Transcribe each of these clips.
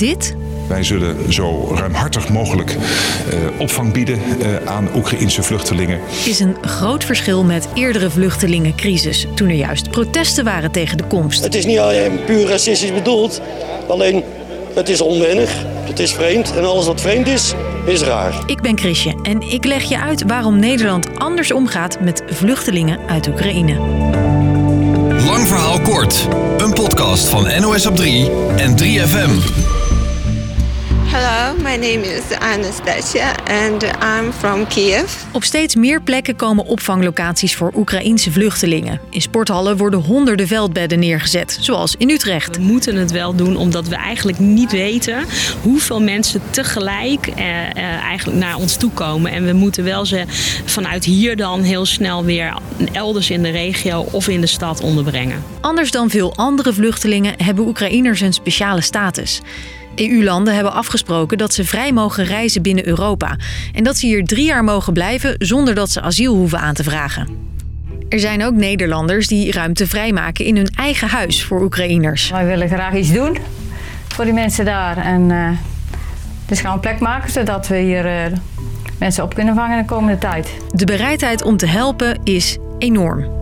dit Wij zullen zo ruimhartig mogelijk eh, opvang bieden eh, aan Oekraïnse vluchtelingen. is een groot verschil met eerdere vluchtelingencrisis, toen er juist protesten waren tegen de komst. Het is niet alleen puur racistisch bedoeld, alleen het is onwennig, het is vreemd en alles wat vreemd is, is raar. Ik ben Chrisje en ik leg je uit waarom Nederland anders omgaat met vluchtelingen uit Oekraïne. Lang verhaal kort. Een podcast van NOS op 3 en 3FM. Hello, my name is Anastasia and I'm from Kiev. Op steeds meer plekken komen opvanglocaties voor Oekraïense vluchtelingen. In sporthallen worden honderden veldbedden neergezet, zoals in Utrecht. We moeten het wel doen omdat we eigenlijk niet weten hoeveel mensen tegelijk eh, eh, eigenlijk naar ons toe komen. En we moeten wel ze vanuit hier dan heel snel weer elders in de regio of in de stad onderbrengen. Anders dan veel andere vluchtelingen hebben Oekraïners een speciale status. EU-landen hebben afgesproken dat ze vrij mogen reizen binnen Europa. En dat ze hier drie jaar mogen blijven zonder dat ze asiel hoeven aan te vragen. Er zijn ook Nederlanders die ruimte vrijmaken in hun eigen huis voor Oekraïners. Wij willen graag iets doen voor die mensen daar. En eh, dus gaan we een plek maken zodat we hier eh, mensen op kunnen vangen de komende tijd. De bereidheid om te helpen is enorm.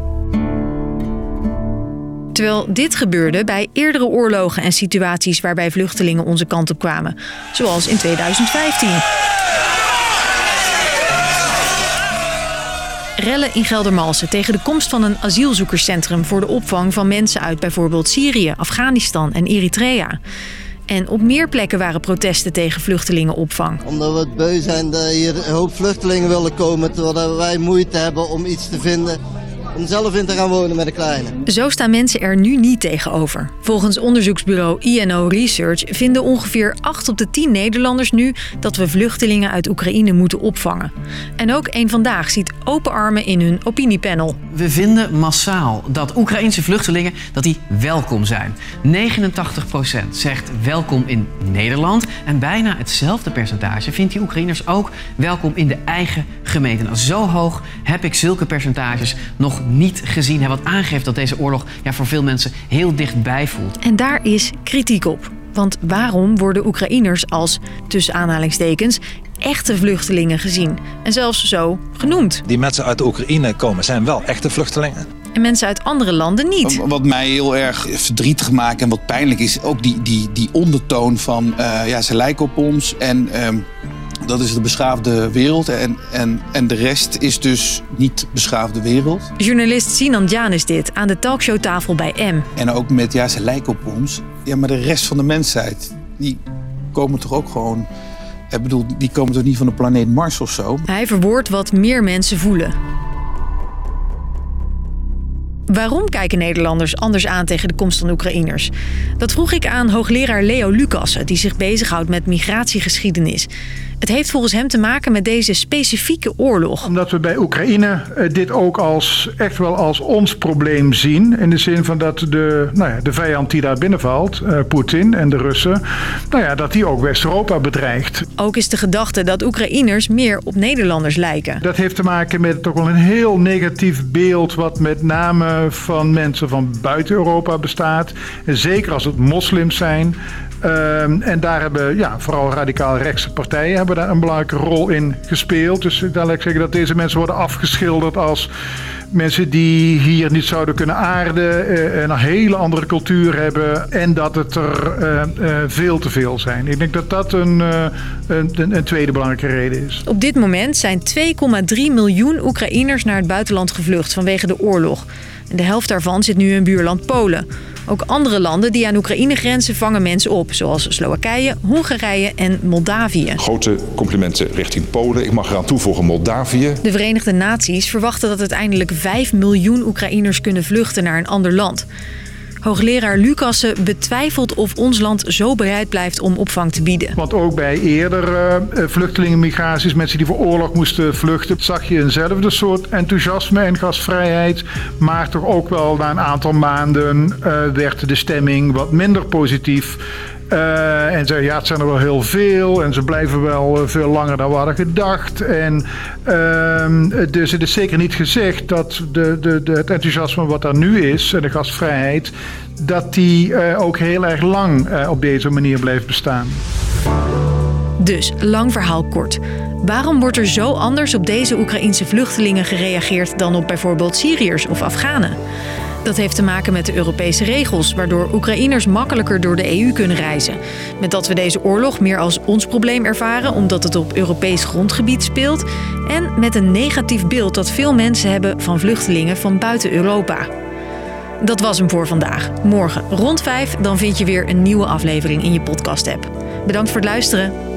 Terwijl dit gebeurde bij eerdere oorlogen en situaties waarbij vluchtelingen onze kant op kwamen, zoals in 2015. Rellen in Geldermalsen tegen de komst van een asielzoekerscentrum voor de opvang van mensen uit bijvoorbeeld Syrië, Afghanistan en Eritrea. En op meer plekken waren protesten tegen vluchtelingenopvang. Omdat we het beu zijn dat hier een hoop vluchtelingen willen komen, terwijl wij moeite hebben om iets te vinden om zelf in te gaan wonen met de kleine. Zo staan mensen er nu niet tegenover. Volgens onderzoeksbureau INO Research vinden ongeveer 8 op de 10 Nederlanders nu dat we vluchtelingen uit Oekraïne moeten opvangen. En ook één vandaag ziet open armen in hun opiniepanel. We vinden massaal dat Oekraïnse vluchtelingen dat die welkom zijn. 89% zegt welkom in Nederland. En bijna hetzelfde percentage vindt die Oekraïners ook welkom in de eigen gemeente. Nou, zo hoog heb ik zulke percentages nog niet gezien. Hè, wat aangeeft dat deze oorlog ja, voor veel mensen heel dichtbij voelt. En daar is kritiek op. Want waarom worden Oekraïners als, tussen aanhalingstekens, echte vluchtelingen gezien? En zelfs zo genoemd. Die mensen uit de Oekraïne komen zijn wel echte vluchtelingen. En mensen uit andere landen niet. Wat mij heel erg verdrietig maakt en wat pijnlijk is, ook die, die, die ondertoon van uh, ja, ze lijken op ons en um, dat is de beschaafde wereld. En, en, en de rest is dus niet beschaafde wereld. Journalist Sinan Jan is dit aan de talkshowtafel bij M. En ook met ja, ze lijken op ons. Ja, maar de rest van de mensheid, die komen toch ook gewoon. Ik bedoel, die komen toch niet van de planeet Mars of zo? Hij verwoordt wat meer mensen voelen. Waarom kijken Nederlanders anders aan tegen de komst van Oekraïners? Dat vroeg ik aan hoogleraar Leo Lucassen, die zich bezighoudt met migratiegeschiedenis. Het heeft volgens hem te maken met deze specifieke oorlog. Omdat we bij Oekraïne dit ook als, echt wel als ons probleem zien. In de zin van dat de, nou ja, de vijand die daar binnenvalt, uh, Poetin en de Russen, nou ja, dat die ook West-Europa bedreigt. Ook is de gedachte dat Oekraïners meer op Nederlanders lijken. Dat heeft te maken met toch wel een heel negatief beeld wat met name van mensen van buiten Europa bestaat. Zeker als het moslims zijn. Um, en daar hebben ja, vooral radicaal rechtse partijen hebben daar een belangrijke rol in gespeeld. Dus daar laat ik zeggen dat deze mensen worden afgeschilderd als mensen die hier niet zouden kunnen aarden, uh, een hele andere cultuur hebben en dat het er uh, uh, veel te veel zijn. Ik denk dat dat een, een, een, tweede belangrijke reden is. Op dit moment zijn 2,3 miljoen Oekraïners naar het buitenland gevlucht vanwege de oorlog. De helft daarvan zit nu in buurland Polen. Ook andere landen die aan Oekraïne grenzen vangen mensen op, zoals Slowakije, Hongarije en Moldavië. Grote complimenten richting Polen. Ik mag eraan toevoegen Moldavië. De Verenigde Naties verwachten dat uiteindelijk 5 miljoen Oekraïners kunnen vluchten naar een ander land. Hoogleraar Lucassen betwijfelt of ons land zo bereid blijft om opvang te bieden. Want ook bij eerder uh, vluchtelingenmigraties, mensen die voor oorlog moesten vluchten, zag je eenzelfde soort enthousiasme en gastvrijheid. Maar toch ook wel na een aantal maanden uh, werd de stemming wat minder positief. Uh, en zeggen, ja, het zijn er wel heel veel en ze blijven wel veel langer dan we hadden gedacht. En, uh, dus het is zeker niet gezegd dat de, de, de, het enthousiasme wat er nu is en de gastvrijheid, dat die uh, ook heel erg lang op deze manier blijft bestaan. Dus, lang verhaal kort. Waarom wordt er zo anders op deze Oekraïense vluchtelingen gereageerd dan op bijvoorbeeld Syriërs of Afghanen? Dat heeft te maken met de Europese regels, waardoor Oekraïners makkelijker door de EU kunnen reizen. Met dat we deze oorlog meer als ons probleem ervaren omdat het op Europees grondgebied speelt. En met een negatief beeld dat veel mensen hebben van vluchtelingen van buiten Europa. Dat was hem voor vandaag. Morgen rond 5 dan vind je weer een nieuwe aflevering in je podcast-app. Bedankt voor het luisteren.